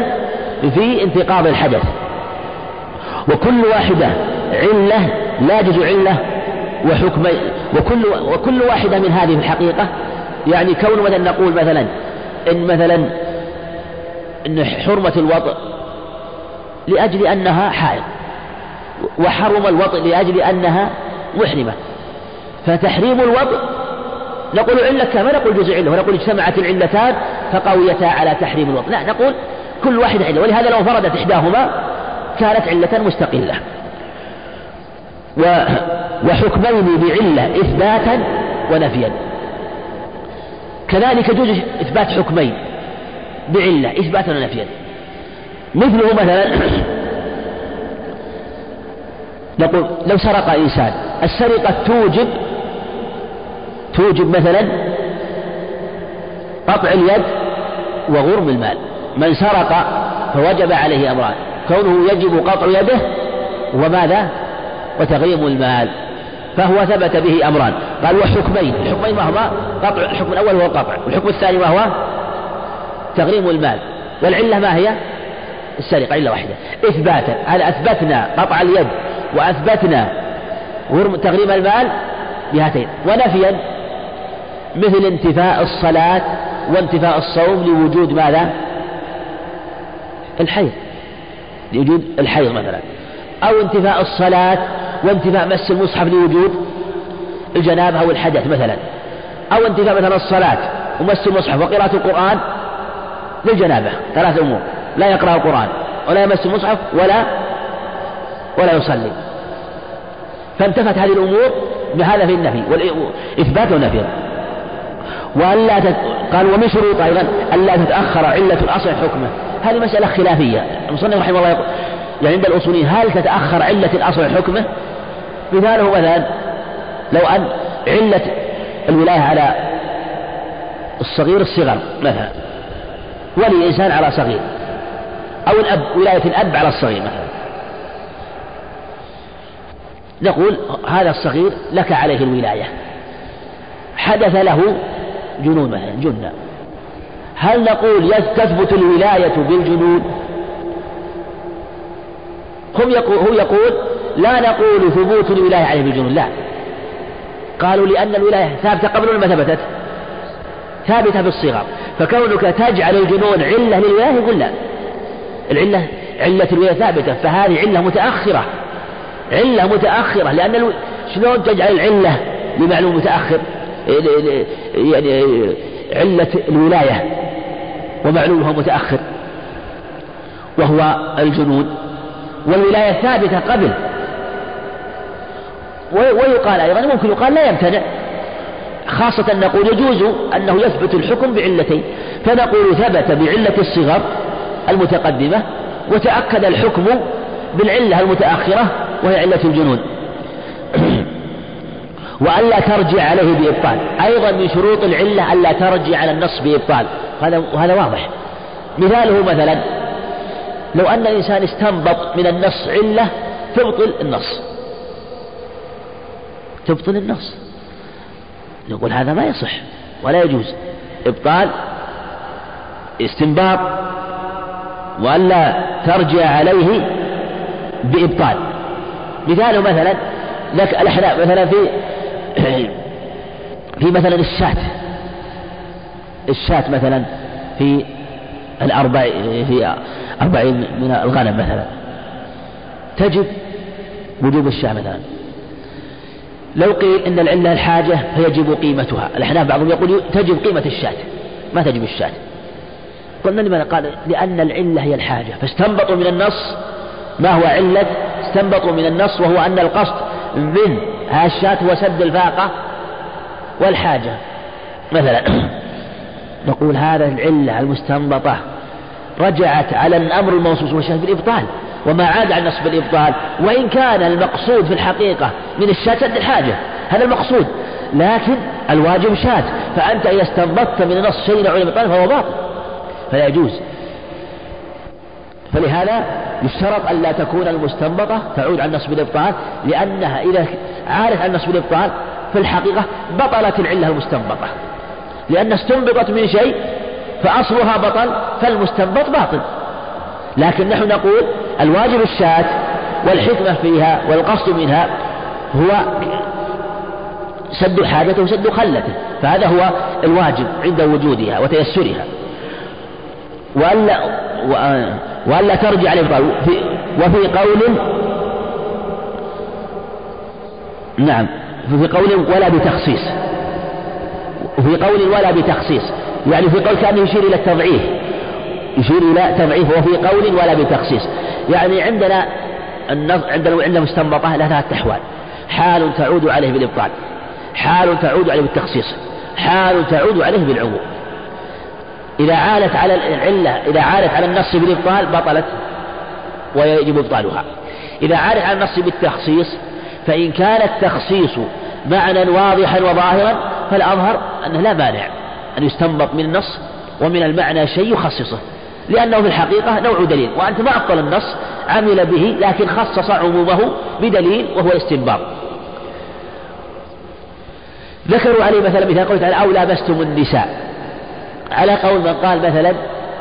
B: في انتقاض الحدث. وكل واحدة علة لا جزء علة وحكم وكل وكل واحدة من هذه الحقيقة يعني كون مثلا نقول مثلا إن مثلا إن حرمة الوطء لأجل أنها حائض. وحرم الوطء لأجل أنها محرمة. فتحريم الوطء نقول علة كما نقول جزء علة ونقول اجتمعت العلتان فقويتا على تحريم الوطء لا نقول كل واحدة علة. ولهذا لو فردت إحداهما كانت علة مستقلة. وحكمين بعلة إثباتا ونفيا. كذلك يجوز إثبات حكمين بعلة إثباتا ونفيا. مثله مثلا. نقول لو سرق إنسان السرقة توجب توجب مثلا قطع اليد وغرم المال. من سرق فوجب عليه أمران كونه يجب قطع يده وماذا؟ وتغريم المال. فهو ثبت به أمران. قال وحكمين الحكمين ما هما؟ قطع الحكم الأول هو القطع والحكم الثاني ما هو؟ تغريم المال. والعلة ما هي؟ السرقة علة واحدة. إثباتا هل أثبتنا قطع اليد وأثبتنا تغريم المال؟ بهاتين. ونفيا مثل انتفاء الصلاة وانتفاء الصوم لوجود ماذا؟ الحيض. لوجود الحيض مثلا. أو انتفاء الصلاة وانتفاء مس المصحف لوجود الجنابة أو الحدث مثلا. أو انتفاء مثلا الصلاة ومس المصحف وقراءة القرآن للجنابة. ثلاث أمور. لا يقرأ القرآن ولا يمس المصحف ولا ولا يصلي. فانتفت هذه الأمور بهذا في النفي والإثبات والنفي. وألا تت... قال ومن شروط أيضا ألا تتأخر علة الأصل حكمه. هذه مسألة خلافية. المصنف رحمه الله يقول يعني عند الأصوليين هل تتأخر علة الأصل حكمه؟ مثاله مثلا لو أن علة الولاية على الصغير الصغر مثلا. ولي إنسان على صغير. أو الأب ولاية الأب على الصغير مثلا. نقول هذا الصغير لك عليه الولاية. حدث له جنون مثلا جنة. هل نقول تثبت الولاية بالجنون؟ هم يقول هو يقول لا نقول ثبوت الولاية عليه بالجنون لا. قالوا لأن الولاية ثابتة قبل ما ثبتت؟ ثابتة في الصغر فكونك تجعل الجنون علة للولاية يقول لا. العلة علة الولاية ثابتة فهذه علة متأخرة. علة متأخرة لأن ألو... شلون تجعل العلة لمعلوم متأخر؟ يعني علة الولاية ومعلومها متأخر. وهو الجنون والولاية ثابتة قبل. ويقال أيضا ممكن يقال لا يمتنع. خاصة نقول يجوز أنه يثبت الحكم بعلتين. فنقول ثبت بعلة الصغر المتقدمة وتأكد الحكم بالعلة المتأخرة وهي علة الجنون. *clears throat* وألا ترجع عليه بإبطال. أيضا من شروط العلة ألا ترجع على النص بإبطال. هذا وهذا واضح. مثاله مثلا لو أن الإنسان استنبط من النص علة تبطل النص. تبطل النص. نقول هذا ما يصح ولا يجوز. إبطال استنباط وألا ترجع عليه بإبطال. مثاله مثلا لك الأحناف مثلا في *clears throat* في مثلا الشاة. الشاة مثلا في الأربع في أربعين من الغنم مثلا. تجب وجوب الشاة مثلا. لو قيل إن العلة الحاجة فيجب قيمتها. الأحناف بعضهم يقول تجب قيمة الشاة. ما تجب الشاة. قلنا لماذا قال لأن العلة هي الحاجة. فاستنبطوا من النص ما هو علة؟ استنبطوا من النص وهو أن القصد من الشاة هو سد الفاقة والحاجة. مثلا *clears throat* نقول هذا العلة المستنبطة رجعت على الأمر المنصوص والشاة بالإبطال وما عاد عن نصب الإبطال وإن كان المقصود في الحقيقة من الشاة سد الحاجة هذا المقصود. لكن الواجب شاة فأنت إذا استنبطت من النص شيء نوع الإبطال فهو باطل. فلا يجوز فلهذا يشترط ألا تكون المستنبطة تعود عن نصب الإبطال لأنها إذا عادت عن نصب الإبطال في الحقيقة بطلت العلة المستنبطة. لأن استنبطت من شيء فأصلها بطل فالمستنبط باطل. لكن نحن نقول الواجب الشاة والحكمة فيها والقصد منها هو سد حاجته وسد خلته. فهذا هو الواجب عند وجودها وتيسرها. وألا وألا ترجع الإبطال وفي قول نعم. في قول ولا بتخصيص. وفي قول ولا بتخصيص. يعني في قول كان يشير إلى التضعيف. يشير إلى تضعيف وفي قول ولا بتخصيص. يعني عندنا عندنا عندنا مستنبطة لها ثلاث أحوال حال تعود عليه بالإبطال. حال تعود عليه بالتخصيص. حال تعود عليه بالعموم. إذا عالت على العلة إذا عالت على النص بالإبطال بطلت ويجب إبطالها. إذا عالت على النص بالتخصيص فإن كان التخصيص معنى واضحا وظاهرا فالأظهر أنه لا مانع أن يستنبط من النص ومن المعنى شيء يخصصه. لأنه في الحقيقة نوع دليل وأنت ما أبطل النص عمل به لكن خصص عمومه بدليل وهو الاستنباط. ذكروا عليه مثلا مثال قوله تعالى أو لابستم النساء. على قول من قال مثلا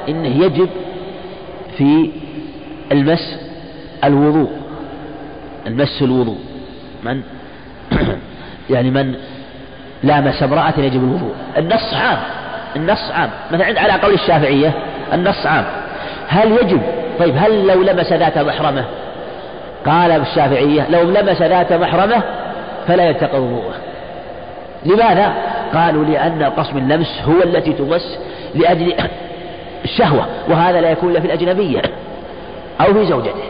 B: إنه يجب في المس الوضوء المس الوضوء. من؟ *clears throat* يعني من لامس امرأة يجب الوضوء. النص عام النص عام. مثلا على قول الشافعية النص عام. هل يجب؟ طيب هل لو لمس ذات محرمة؟ قال الشافعية لو لمس ذات محرمة فلا يتقى وضوءه. لماذا؟ قالوا لأن من اللمس هو التي تمس لأجل الشهوة وهذا لا يكون إلا في الأجنبية أو في زوجته.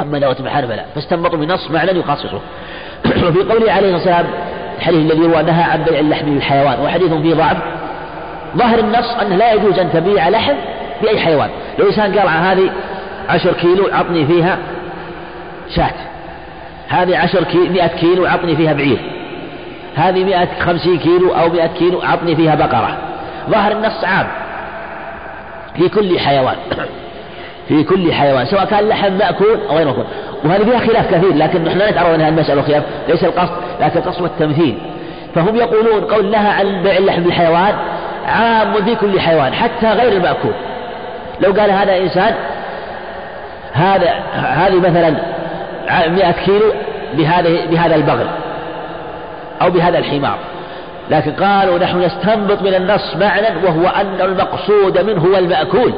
B: أما لو محارم فلا. فاستنبطوا من نص معنى يخصصه. *clears throat* وفي قوله عليه الصلاة والسلام الحديث الذي هو نهى عن بيع اللحم للحيوان وحديث فيه ضعف. ظاهر النص أنه لا يجوز أن تبيع لحم بأي حيوان. لو إنسان قال هذه عشر كيلو عطني فيها شاة. هذه عشر كيلو مئة كيلو عطني فيها بعير. هذه مئة خمسين كيلو أو مئة كيلو عطني فيها بقرة. ظاهر النص عام. في كل حيوان. *coughs* في كل حيوان سواء كان لحم مأكول أو غير مأكول. وهذه فيها خلاف كثير لكن نحن لا نتعرض لها المسألة خلاف ليس القصد لكن القصد والتمثيل فهم يقولون قول لها عن بيع اللحم بالحيوان عام في كل حيوان حتى غير المأكول. لو قال هذا إنسان هذا هذه مثلا 100 كيلو بهذا بهذا البغل.
A: أو بهذا الحمار. لكن قالوا نحن نستنبط من النص معنى وهو أن المقصود منه هو المأكول.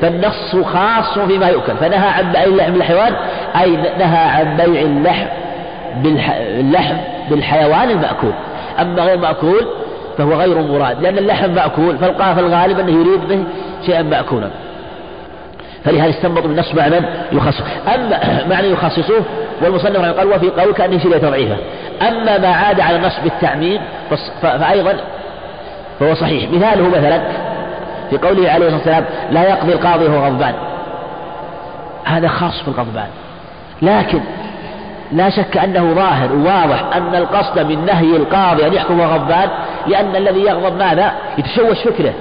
A: فالنص خاص فيما يؤكل. فنهى عن بيع اللحم بالحيوان أي نهى عن بيع اللحم باللحم بالحيوان المأكول. أما غير مأكول فهو غير مراد. لأن اللحم مأكول فالغالب أنه يريد به شيئا مأكولا. فلهذا استنبط من النص *clears throat* معنى يخصص أما معنى يخصصه والمصنف قال وفي قول كأنه شبه تضعيفه أما ما عاد على النص بالتعميم فأيضا فهو صحيح. مثاله مثلا في قوله عليه الصلاة والسلام لا يقضي القاضي وهو غضبان. هذا خاص بالغضبان لكن لا شك أنه ظاهر وواضح أن القصد من نهي القاضي أن يحكم غضبان لأن الذي يغضب ماذا؟ يتشوش فكره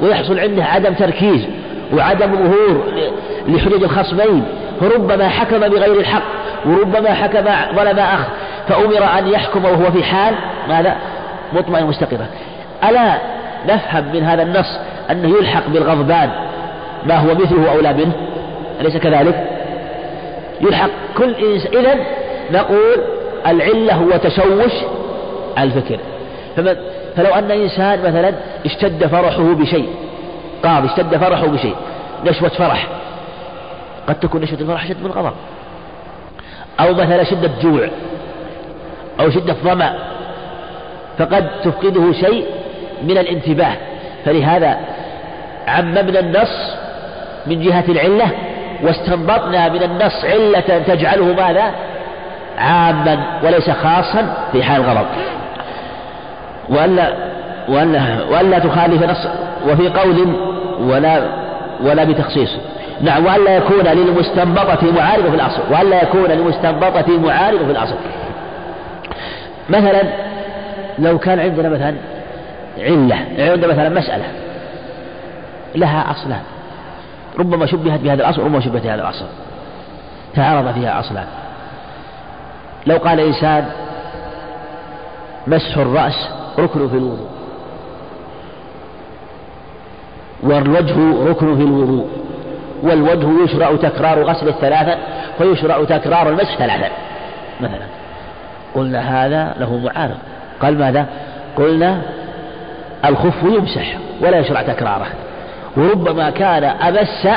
A: ويحصل عنده عدم تركيز. وعدم ظهور لحجج الخصمين فربما حكم بغير الحق وربما حكم ظلم أخ فأمر أن يحكم وهو في حال ماذا؟ مطمئن مستقرة ألا نفهم من هذا النص أنه يلحق بالغضبان؟ ما هو مثله أو لا منه؟ أليس كذلك؟ يلحق كل إنسان إذا نقول العلة هو تشوش الفكر. فلو أن إنسان مثلا اشتد فرحه بشيء قاضي اشتد فرحه بشيء. نشوة فرح. قد تكون نشوة الفرح شد من غضب أو مثلا شدة جوع. أو شدة ظمأ. فقد تفقده شيء من الانتباه. فلهذا عممنا النص من جهة العلة واستنبطنا من النص علة تجعله ماذا؟ عاما وليس خاصا في حال الغضب. وألا وألا وألا تخالف نص. وفي قول ولا ولا بتخصيص. نعم وألا يكون للمستنبطة معارض في الأصل وألا يكون للمستنبطة معارض في الأصل. مثلا لو كان عندنا مثلا علة عندنا مثلا مسألة لها أصلان ربما شبهت بهذا الأصل وربما شبهت بهذا الأصل تعارض فيها أصلان لو قال إنسان مسح الرأس ركن في الوضوء والوجه ركن في الوضوء والوجه يشرع تكرار غسل الثلاثة ويشرع تكرار المسح ثلاثا مثلا. قلنا هذا له معارض. قال ماذا؟ قلنا الخف يمسح ولا يشرع تكراره. وربما كان أمس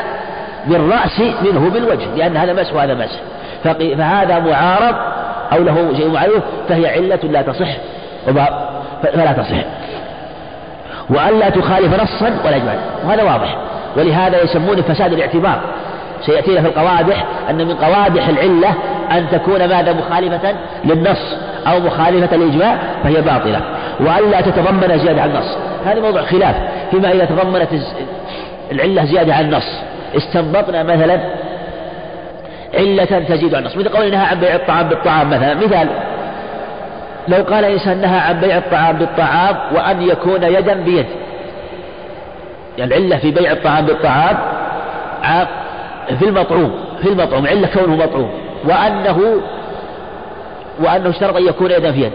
A: بالرأس منه بالوجه لأن هذا مسح وهذا مسح. فهذا معارض أو له شيء معروف فهي علة لا تصح فلا تصح. وألا تخالف نصا ولا إجمالا وهذا واضح. ولهذا يسمونه فساد الاعتبار. سيأتينا في القوادح أن من قوادح العلة أن تكون ماذا؟ مخالفة للنص أو مخالفة للإجماع فهي باطلة. وألا تتضمن زيادة عن النص. هذا موضوع خلاف. فيما إذا تضمنت العلة زيادة عن النص استنبطنا مثلا علة تزيد عن النص. مثل قول نهى عن بيع الطعام بالطعام مثلا. مثال لو قال إنسان نهى عن بيع الطعام بالطعام وأن يكون يدا بيد. يعني العلة في بيع الطعام بالطعام في المطعوم في المطعوم علة كونه مطعوم. وأنه وأنه اشترط أن يكون يدا في يد.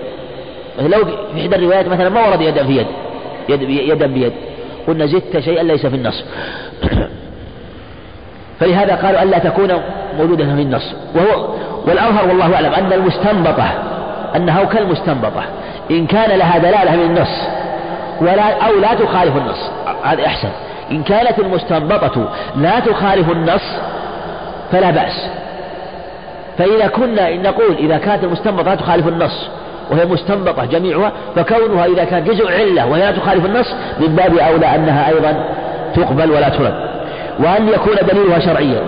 A: لو في إحدى الروايات مثلا ما ورد يدا في يد. يد يدا بيد. قلنا زدت شيئا ليس في النص. *coughs* فلهذا قالوا ألا تكون موجودة في النص. وهو والأظهر والله أعلم أن المستنبطة أنها كالمستنبطة. إن كان لها دلالة من النص ولا أو لا تخالف النص هذا أحسن. إن كانت المستنبطة لا تخالف النص فلا بأس. فإذا كنا نقول إذا كانت المستنبطة لا تخالف النص وهي مستنبطة جميعها فكونها إذا كان جزء علة وهي لا تخالف النص من باب أولى أنها أيضا تقبل ولا ترد. وأن يكون دليلها شرعيا.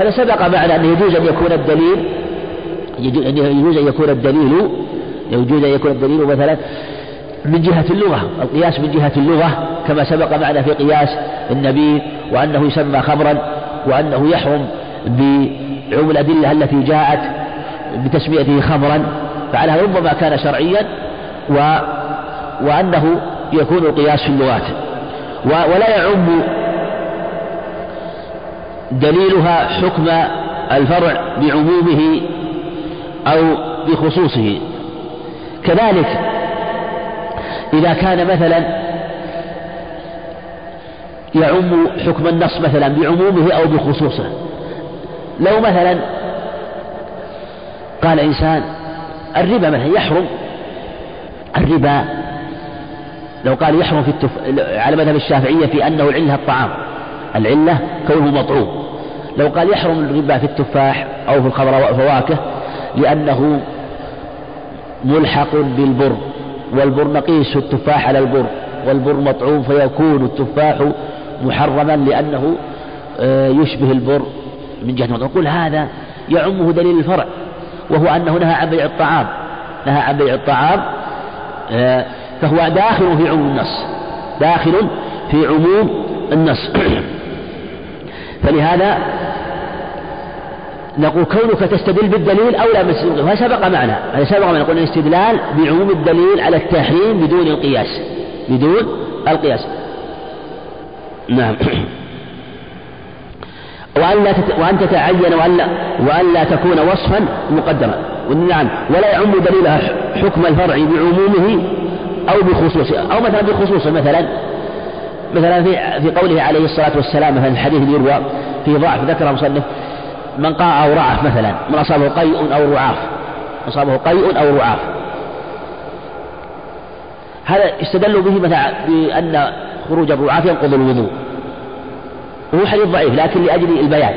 A: هذا سبق معنا أنه يجوز أن يكون الدليل يجوز أن يكون الدليل يجوز أن يكون الدليل مثلا من جهة اللغة القياس من جهة اللغة كما سبق معنا في قياس النبي وأنه يسمى خمرا وأنه يحرم بعموم الأدلة التي جاءت بتسميته خمرا فعلى ربما كان شرعيا و وأنه يكون القياس في اللغات. ولا يعم دليلها حكم الفرع بعمومه أو بخصوصه. كذلك إذا كان مثلا يعم حكم النص مثلا بعمومه أو بخصوصه. لو مثلا قال إنسان الربا مثلا يحرم الربا لو قال يحرم في التف... على مذهب الشافعية في أنه العلة الطعام العلة كونه مطعوم. لو قال يحرم الربا في التفاح أو في الفواكه لأنه ملحق بالبر والبر نقيس التفاح على البر والبر مطعوم فيكون التفاح محرما لأنه آه، يشبه البر. من جهة نقول هذا يعمه دليل الفرع وهو أنه نهى عن بيع الطعام نهى عن بيع الطعام آه، فهو داخل في عموم النص داخل في عموم النص. *clears throat* فلهذا نقول كونك تستدل بالدليل أولى من وهذا سبق معنا. هذا سبق معنا. قلنا الاستدلال بعموم الدليل على التحريم بدون القياس. بدون القياس. نعم. *coughs* وأن لا تت... وأن تتعين وأن لا... وأن لا تكون وصفا مقدرا نعم. ولا يعم دليلها حكم الفرع بعمومه أو بخصوصه. أو مثلا بخصوصه. مثلا مثلا في في قوله عليه الصلاة والسلام مثلا الحديث اللي يروى في ضعف ذكر مصنف من قاء أو رعف مثلا من أصابه قيء أو رعاف أصابه قيء أو رعاف. هذا استدلوا به مثلا بأن خروج الرعاف ينقض الوضوء. وهو حديث ضعيف لكن لأجل البيان.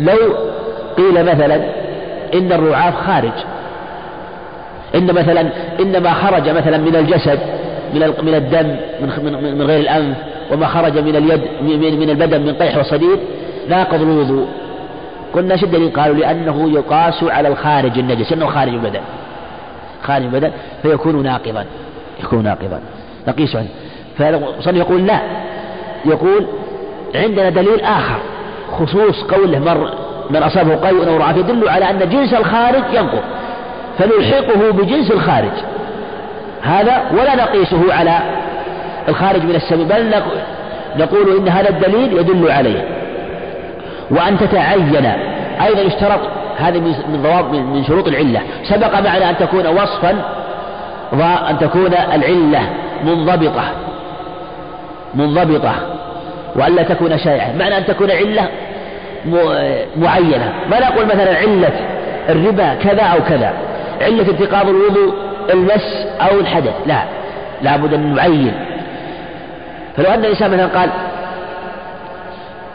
A: لو قيل مثلا إن الرعاف خارج إن مثلا إنما خرج مثلا من الجسد من من الدم من من غير الأنف وما خرج من اليد من البدن من قيح وصديد ناقض الوضوء. قلنا شد الدليل قالوا لأنه يقاس على الخارج النجس. أنه خارج البدن؟ خارج البدن فيكون ناقضا. يكون ناقضا. نقيس عنه. فالمصنف يقول لا. يقول عندنا دليل آخر. خصوص قوله مر من أصابه قيء أو رعاف يدل على أن جنس الخارج ينقض. فنلحقه بجنس الخارج. هذا ولا نقيسه على الخارج من السبب بل نقول إن هذا الدليل يدل عليه. وأن تتعين. أيضا يشترط هذه من ضوابط من شروط العلة. سبق معنا أن تكون وصفا أن تكون العلة منضبطة. منضبطة. وألا تكون شائعة. معنى أن تكون علة معينة. ما نقول مثلا علة الربا كذا أو كذا؟ علة انتقاض الوضوء المس أو الحدث. لا. لابد أن نعين فلو أن الإنسان مثلا قال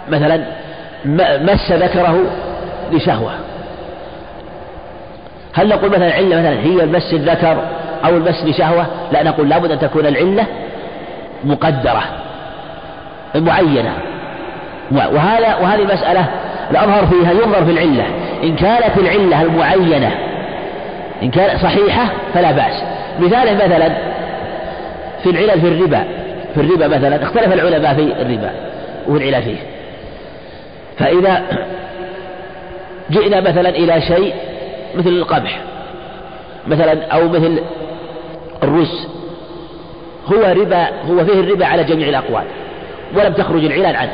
A: مثلا مس ذكره لشهوة. هل نقول مثلا علة مثلا هي مس الذكر أو المس لشهوة؟ لا نقول لابد أن تكون العلة مقدرة معينة. وهذا وهذه المسألة الأظهر فيها ينظر في العلة. إن كانت العلة المعينة إن كانت صحيحة فلا بأس. مثاله مثلا في العلل في الربا في الربا مثلا اختلف العلماء في الربا وفي العلل فيه. فإذا جئنا مثلا إلى شيء مثل القمح مثلا أو مثل الرز هو ربا هو فيه الربا على جميع الأقوال ولم تخرج العلل عنه.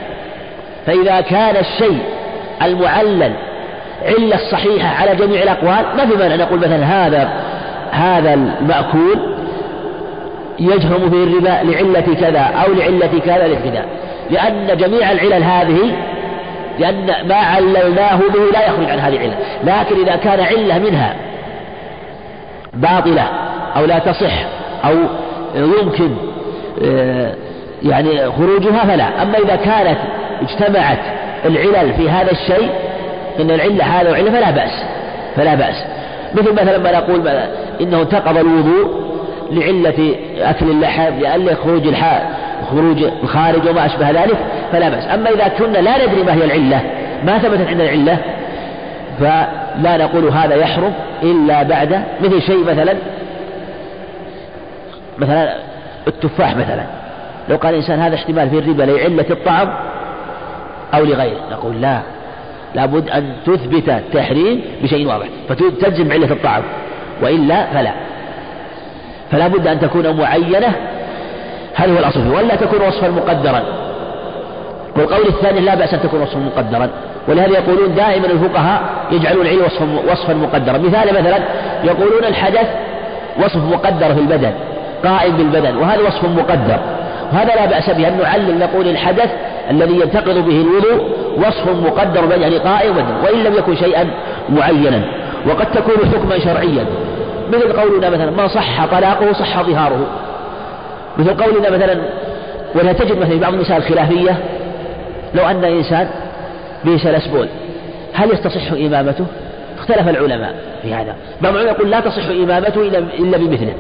A: فإذا كان الشيء المعلل علة صحيحة على جميع الأقوال ما في مانع نقول مثلا هذا هذا المأكول يجرم فيه الربا لعلة كذا أو لعلة كذا لكذا لأن جميع العلل هذه لأن ما عللناه به لا يخرج عن هذه العلة. لكن إذا كان علة منها باطلة أو لا تصح أو يمكن آه، يعني خروجها فلا. أما إذا كانت اجتمعت العلل في هذا الشيء إن العلة هذا وعلة فلا بأس. فلا بأس. مثل مثلا ما نقول إنه انتقض الوضوء لعلة أكل اللحم لأن خروج الحاء خروج الخارج وما أشبه ذلك فلا بأس. أما إذا كنا لا ندري ما هي العلة ما ثبتت عندنا العلة فلا نقول هذا يحرم إلا بعد مثل شيء مثلا مثلا التفاح مثلا. لو قال الإنسان هذا احتمال في الربا لعلة الطعم أو لغيره نقول لا. لابد أن تثبت التحريم بشيء واضح فتجزم علة الطعم وإلا فلا. فلا بد أن تكون معينة هذا هو الأصل. ولا تكون وصفا مقدرا. والقول الثاني لا بأس أن تكون وصفا مقدرا. ولهذا يقولون دائما الفقهاء يجعلون العلم وصفا, وصفا مقدرا. مثال مثلا يقولون الحدث وصف مقدر في البدن قائم بالبدن وهذا وصف مقدر. وهذا لا بأس به. أن نعلل نقول الحدث الذي ينتقض به الوضوء وصف مقدر يعني قائم وإن لم يكن شيئا معينا. وقد تكون حكما شرعيا. مثل قولنا مثلا ما صح طلاقه صح ظهاره. مثل قولنا مثلا ولا تجد مثلا بعض المسائل الخلافية لو أن إنسان به سلسبول هل يستصح إمامته؟ اختلف العلماء في هذا بعض العلماء يقول لا تصح إمامته إلا بمثله